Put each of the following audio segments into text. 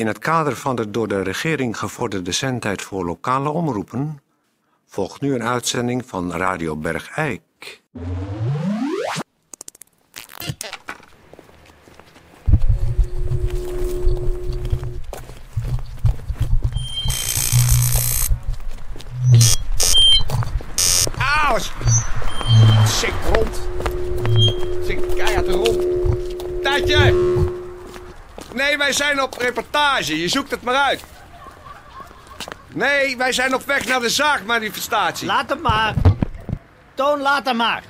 In het kader van de door de regering gevorderde zendtijd voor lokale omroepen volgt nu een uitzending van Radio Bergijk. Auw! Zink rond. Zink keihard rond. Tatje! Nee, wij zijn op reportage. Je zoekt het maar uit. Nee, wij zijn op weg naar de zaagmanifestatie. Laat hem maar. Toon, laat hem maar.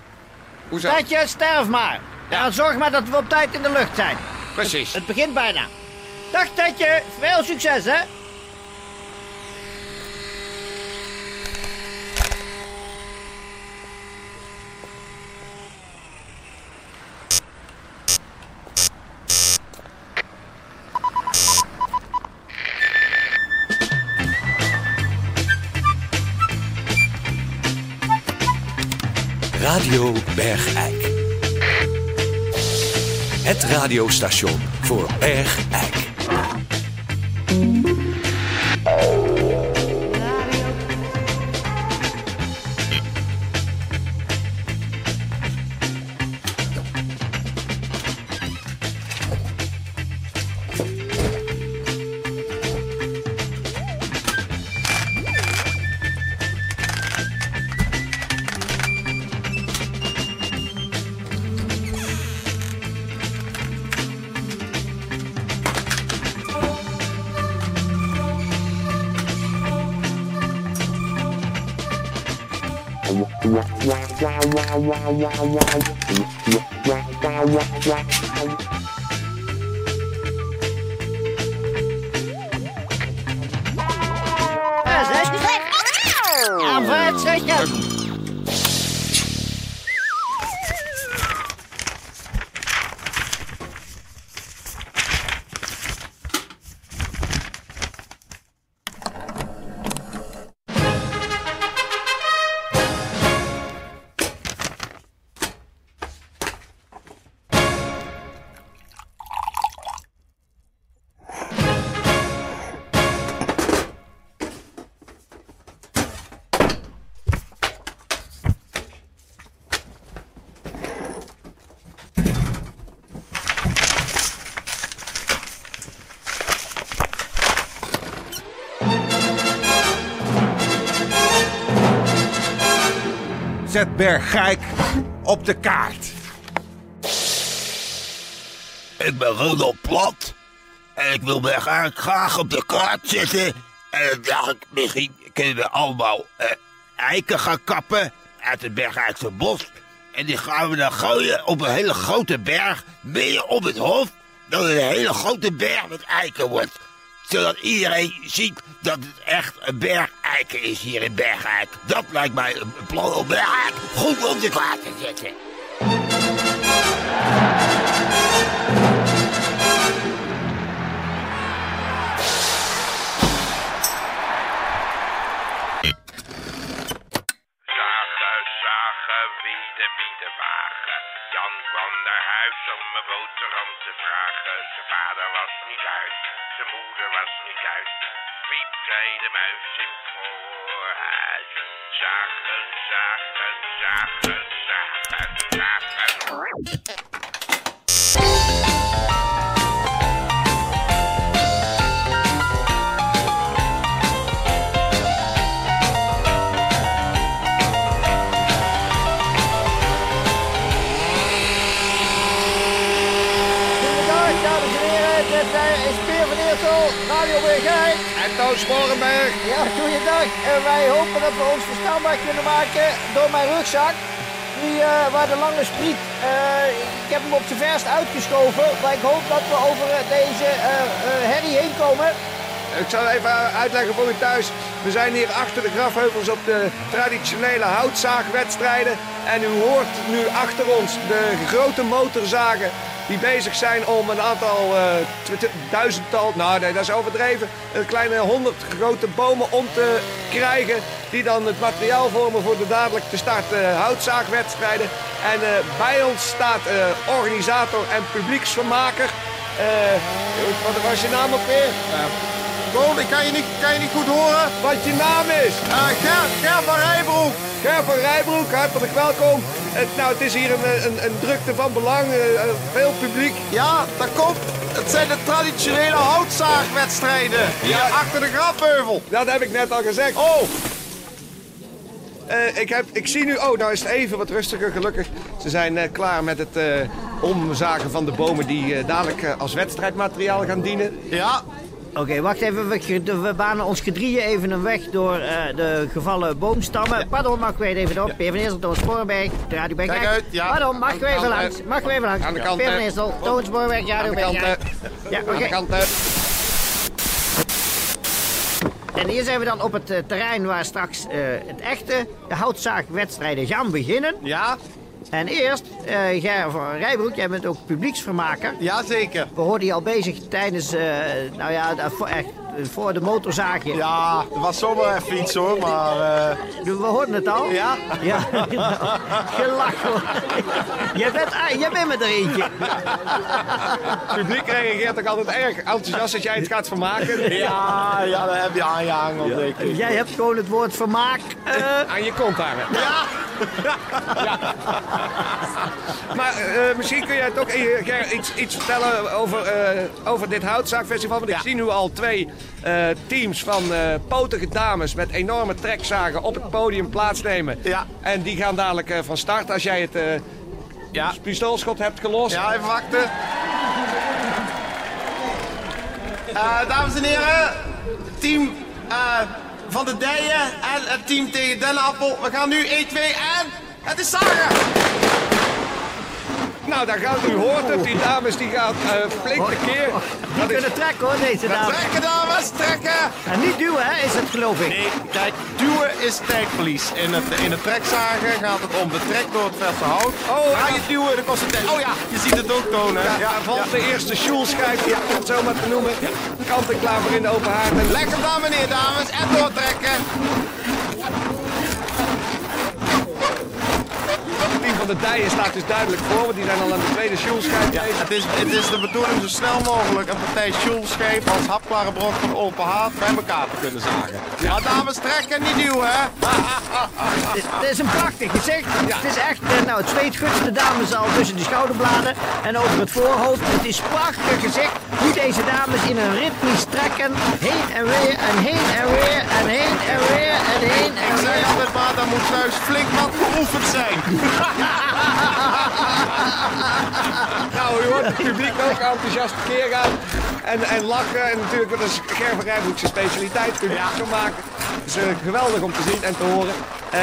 Hoezo? Tetje, sterf maar. Ja. En zorg maar dat we op tijd in de lucht zijn. Precies. Het begint bijna. Dag Tetje, veel succes hè. Radio Bergijk. Het radiostation voor Bergijk. Ja, zet. Bergijk op de kaart. Ik ben Rudolf Plat. En ik wil eigenlijk graag op de kaart zetten. En dan dacht ik, misschien kunnen we allemaal eh, eiken gaan kappen uit het Bergijkse bos. En die gaan we dan gooien op een hele grote berg midden op het hof. Dat een hele grote berg met eiken wordt. Zodat iedereen ziet dat het echt een berg eiken is hier in Bergijk. Dat lijkt mij een plan om Bergijk goed op de kaart te zetten. Jan kwam naar huis om een boterham te vragen. Zijn vader was niet uit, zijn moeder was niet uit. Piep zei de muis in het voorhuis. Zagen, zagen, zagen, zagen, zagen. Dit eh, is Peer van Eersel, Radio Bergijk. En Toon Sporenberg. Ja, goeiedag. En wij hopen dat we ons verstaanbaar kunnen maken door mijn rugzak. Die, eh, waar de lange spriet, eh, ik heb hem op zijn verst uitgeschoven. Maar ik hoop dat we over deze herrie heen komen. Ik zal even uitleggen voor u thuis. We zijn hier achter de grafheuvels op de traditionele houtzaagwedstrijden. En u hoort nu achter ons de grote motorzagen die bezig zijn om een aantal eh, duizendtal, nou nee, dat is overdreven, een kleine honderd grote bomen om te krijgen. Die dan het materiaal vormen voor de dadelijk te starten houtzaagwedstrijden. En eh, bij ons staat eh, organisator en publieksvermaker eh, wat was je naam ook weer? Koon, ik kan je niet, kan je niet goed horen. Wat je naam is? Uh, Ger, Ger van Rijbroek. Ger van Rijbroek, hartelijk welkom. Het, nou, het is hier een, een, een drukte van belang, eh, veel publiek. Ja, dat komt. Het zijn de traditionele houtzaagwedstrijden. Hier achter de grafheuvel. Dat heb ik net al gezegd. Oh, Eh, ik, heb, ik zie nu, oh, nou is het even wat rustiger, gelukkig. Ze zijn eh, klaar met het eh, omzagen van de bomen die eh, dadelijk eh, als wedstrijdmateriaal gaan dienen. ja. Oké, wacht even. We, we banen ons gedrieën even een weg door eh, de gevallen boomstammen. Pardon, mag ik weer even op? Peer van Eersel, Toon Spoorweg, de Radio. Kijk uit, ja. Pardon, mag ik weer even langs? Mag ik weer even langs? Aan de kant, Peer van. Eersel, Toon Spoorweg, Radio Aan de kant, Bergijk. Ja, Aan oké. de kant, En hier zijn we dan op het eh, terrein waar straks eh, het echte houtzaagwedstrijden gaan beginnen. Ja, En eerst, eh Ger van Rijbroek, jij bent ook publieksvermaker. ja zeker. We hoorden je al bezig tijdens, eh, nou ja, echt, eh, voor de motorzaagje. Ja, er was zomaar even iets hoor, maar... eh, We hoorden het al. Ja? Ja. Gelach hoor. Jij bent, ah, jij bent met er eentje. het publiek reageert ook altijd erg enthousiast als jij het gaat vermaken. ja, ja, daar heb je aangehangeld, denk ik. Jij hebt gewoon het woord vermaak. eh, Aan je kont hangen. Ja, Maar eh, misschien kun jij toch eh, Ger, iets, iets vertellen over, eh, over dit houtzaagfestival. Want ik zie nu al twee teams van potige dames met enorme trekzagen op het podium plaatsnemen. Ja. En die gaan dadelijk van start als jij het ja. pistoolschot hebt gelost. Ja, even wachten. Dames en heren, team van de Dijen en het team tegen Dennenappel. We gaan nu 1, 2 en het is zagen. Nou, daar gaat u hoort het. Die dames die gaan eh flink tekeer. die kunnen trekken hoor, deze dames. Trekken dames, trekken. En niet duwen hè, is het geloof ik. Nee, kijk, duwen is tijdverlies. In het, in het trekzagen gaat het om de trek door het verse hout. Oh, Ga ja. je duwen, dan kost het tijd. Oh ja, je ziet het ook tonen. Ja, valt de eerste sjoelschijf, om het zo maar te noemen. Kant en klaar voor in de open haard. En hem dan meneer, dames, en doortrekken. het team van de Dijen staat dus duidelijk voor, want die zijn al aan de tweede sjoelschijf Ja, het is, het is de bedoeling zo snel mogelijk een partij sjoelscheep als hapklare brok van open haat bij elkaar te kunnen zagen. Ja, dames, trekken, niet duwen, hè? Het is, het is een prachtig gezicht. Het is echt, eh, nou het zweet gutst de dames al tussen de schouderbladen en over het voorhoofd. Het is prachtig gezicht hoe deze dames in een ritmisch trekken. Heen en weer en heen en weer en heen en weer en heen daar moet thuis flink wat geoefend zijn. Nou, u hoort het publiek ook enthousiast keer gaan en, en lachen. En natuurlijk, dat is Ger van Rijbroekse specialiteit, zo maken. Het is eh, geweldig om te zien en te horen. Eh,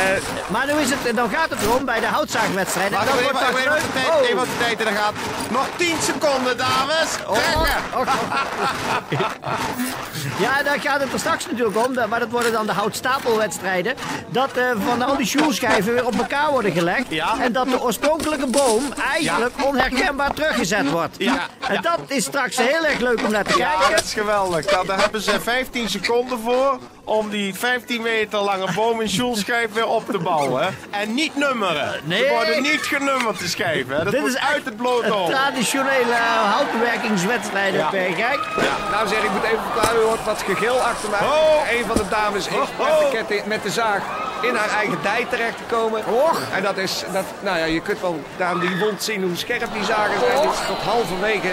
Maar nu is het, dan gaat het erom bij de houtzaagwedstrijden. Wacht even, wordt even, tijd, Oh. even de tijd in gaat. Nog 10 seconden, dames. Trekken. Oh, oh, oh. Ja, daar gaat het er straks natuurlijk om. Maar dat worden dan de houtstapelwedstrijden. Dat eh, van al die sjoelschijven weer op elkaar worden gelegd. Ja. En dat de oorspronkelijke boom eigenlijk onherkenbaar teruggezet wordt. Ja. En dat is straks heel erg leuk om naar te Ja, kijken. dat is geweldig. Daar hebben ze 15 seconden voor om die 15 meter lange boom in Sjoelschijf weer op te bouwen. En niet nummeren. Nee. Ze worden niet genummerd, de schijven. Dat Dit is uit het blote een oog. traditionele uh, houtbewerkingswedstrijden. Ja. Ja. Kijk. nou zeg, ik moet even verklaren, u hoort wat gegil achter mij. Oh. Een van de dames is Oh, met, de ketting, met de zaag in haar eigen dij terecht gekomen. Och. En dat is, dat, nou ja, je kunt wel aan die wond zien hoe scherp die zagen zijn. Dit is tot halverwege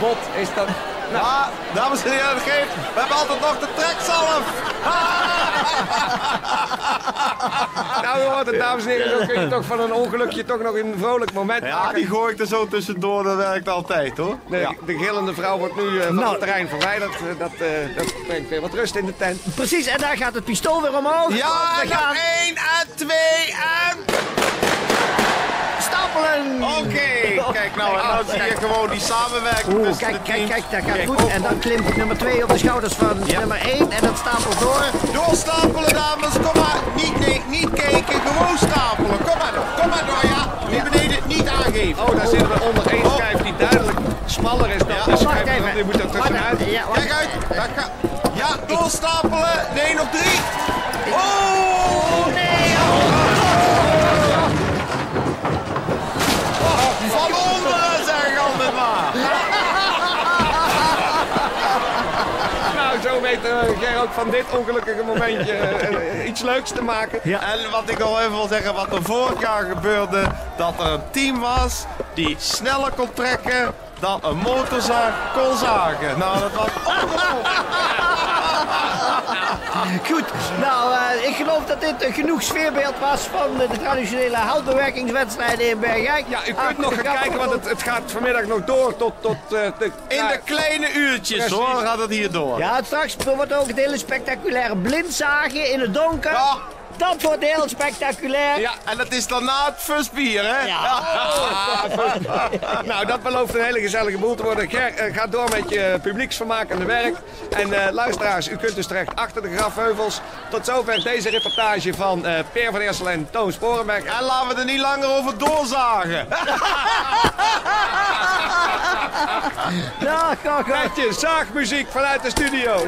bot is dat... Nou, Ah, dames en heren, geef. We hebben altijd nog de trekzalf. nou, hoort het, dames en heren, zo kun je toch van een ongelukje toch nog een vrolijk moment Ja, maken. die gooi ik er zo tussendoor. Dat werkt altijd, hoor. De, Ja. de gillende vrouw wordt nu eh, van Nou. het terrein verwijderd. Eh, dat, eh, dat brengt weer wat rust in de tent. Precies, en daar gaat het pistool weer omhoog. Ja, nog gaan 1 en 2 en... Oké, kijk nou, en nou zie je gewoon die samenwerking Oeh, kijk, de kijk, kijk, dat gaat goed. oh, En dan klimt nummer 2 op de schouders van nummer 1 en dat stapelt door. Doorstapelen, dames. Kom maar. Niet, nee, niet kijken. Gewoon stapelen. Kom maar door. Kom maar door, ja. Die beneden niet aangeven. Oh, daar zitten we onder één schijf die duidelijk smaller is dan Ja. Wacht schijf. even. Die moet er tussenuit. Wacht, Ja, wacht. Kijk uit. Daar ga- Ja, doorstapelen. Nee, nog drie. Weten we, Ger, ook van dit ongelukkige momentje eh, eh, iets leuks te maken. En wat ik al even wil zeggen, wat er vorig jaar gebeurde, dat er een team was die sneller kon trekken dan een motorzaag kon zagen. Nou, dat was Goed, nou, eh, ik geloof dat dit een genoeg sfeerbeeld was van de, traditionele houtbewerkingswedstrijden in Bergijk. Ja, u Ah, kunt nog gaan kijken, want het, het gaat vanmiddag nog door tot... tot eh, de, in ja, de kleine uurtjes Precies. hoor, gaat het hier door. Ja, straks wordt ook het hele spectaculaire blindzagen in het donker. Ja. Dat wordt heel spectaculair. Ja. En dat is dan na het fusbier, hè? Ja. Nou, dat belooft een hele gezellige boel te worden. Ger, eh, ga door met je publieksvermakende werk. En eh, luisteraars, u kunt dus terecht achter de grafheuvels. Tot zover deze reportage van eh Peer van Eersel en Toon Sporenberg. En laten we er niet langer over doorzagen. Ja, ga, ga. Beetje zaagmuziek vanuit de studio.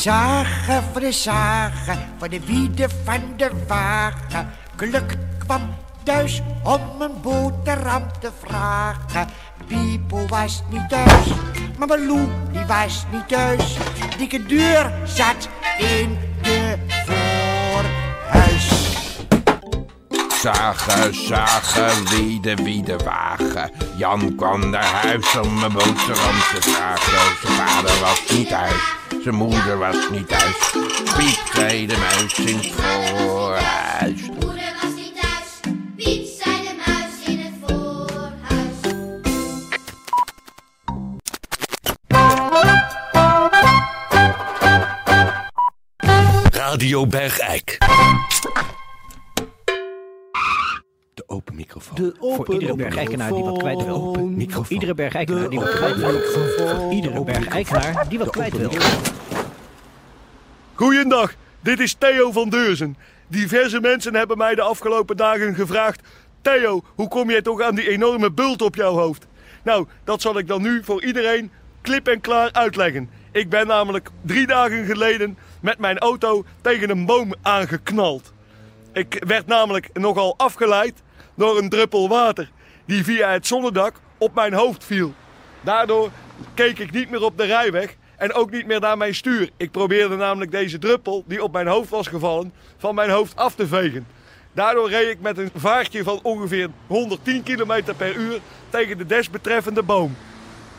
Zagen, voor de zagen, voor de wieden van de wagen. Geluk kwam thuis om een boterham te vragen. Pipo was niet thuis, maar Malou die was niet thuis. Dikke deur zat in de voorhuis. Zagen, zagen, wiede, wiede wagen. Jan kwam naar huis om een boterham te vragen. Zijn vader was niet thuis, zijn moeder was niet thuis. Piep zei de muis in het voorhuis. Moeder was niet thuis, Piet zei de muis in het voorhuis. Radio Bergijk. De open Voor iedere bergijkenaar die wat kwijt wil. Open microfoon. Voor iedere bergijkenaar die wat kwijt wil. Voor iedere bergijkenaar die wat kwijt wil. Goeiedag, dit is Theo van Deurzen. Diverse mensen hebben mij de afgelopen dagen gevraagd... Theo, hoe kom jij toch aan die enorme bult op jouw hoofd? Nou, dat zal ik dan nu voor iedereen klip en klaar uitleggen. Ik ben namelijk drie dagen geleden met mijn auto tegen een boom aangeknald. Ik werd namelijk nogal afgeleid door een druppel water... die via het zonnedak op mijn hoofd viel. Daardoor keek ik niet meer op de rijweg en ook niet meer naar mijn stuur. Ik probeerde namelijk deze druppel, die op mijn hoofd was gevallen, van mijn hoofd af te vegen. Daardoor reed ik met een vaartje van ongeveer 110 km per uur tegen de desbetreffende boom.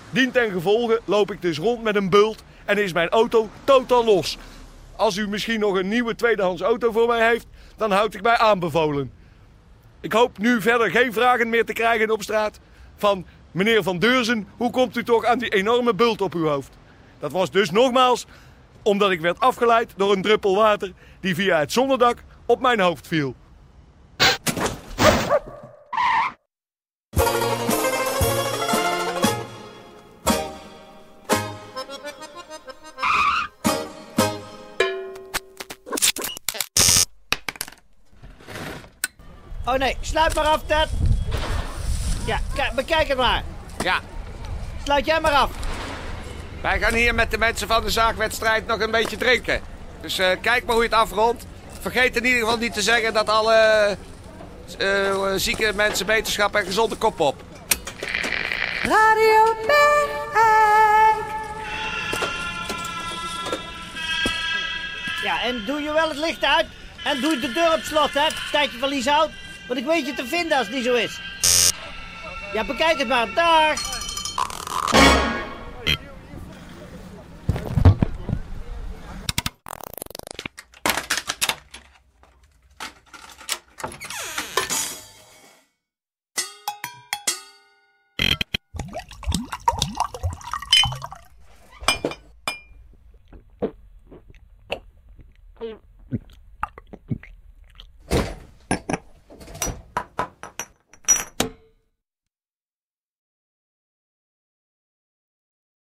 Dien ten gevolge loop ik dus rond met een bult en is mijn auto totaal los. Als u misschien nog een nieuwe tweedehands auto voor mij heeft, dan houd ik mij aanbevolen. Ik hoop nu verder geen vragen meer te krijgen op straat van meneer Van Deurzen, hoe komt u toch aan die enorme bult op uw hoofd? Dat was dus nogmaals omdat ik werd afgeleid door een druppel water die via het zonnedak op mijn hoofd viel. Sluit maar af, Ted. Ja, kijk, bekijk het maar. Ja, Sluit jij maar af. wij gaan hier met de mensen van de zaagwedstrijd nog een beetje drinken. Dus eh, kijk maar hoe je het afrondt. Vergeet in ieder geval niet te zeggen dat alle eh, zieke mensen beterschap en gezonde kop op. Radio Bergijk. Ja, en doe je wel het licht uit. En doe de deur op slot, hè. Tijdje verlies houdt. Want ik weet je te vinden als het niet zo is. Ja, bekijk het maar. Dag.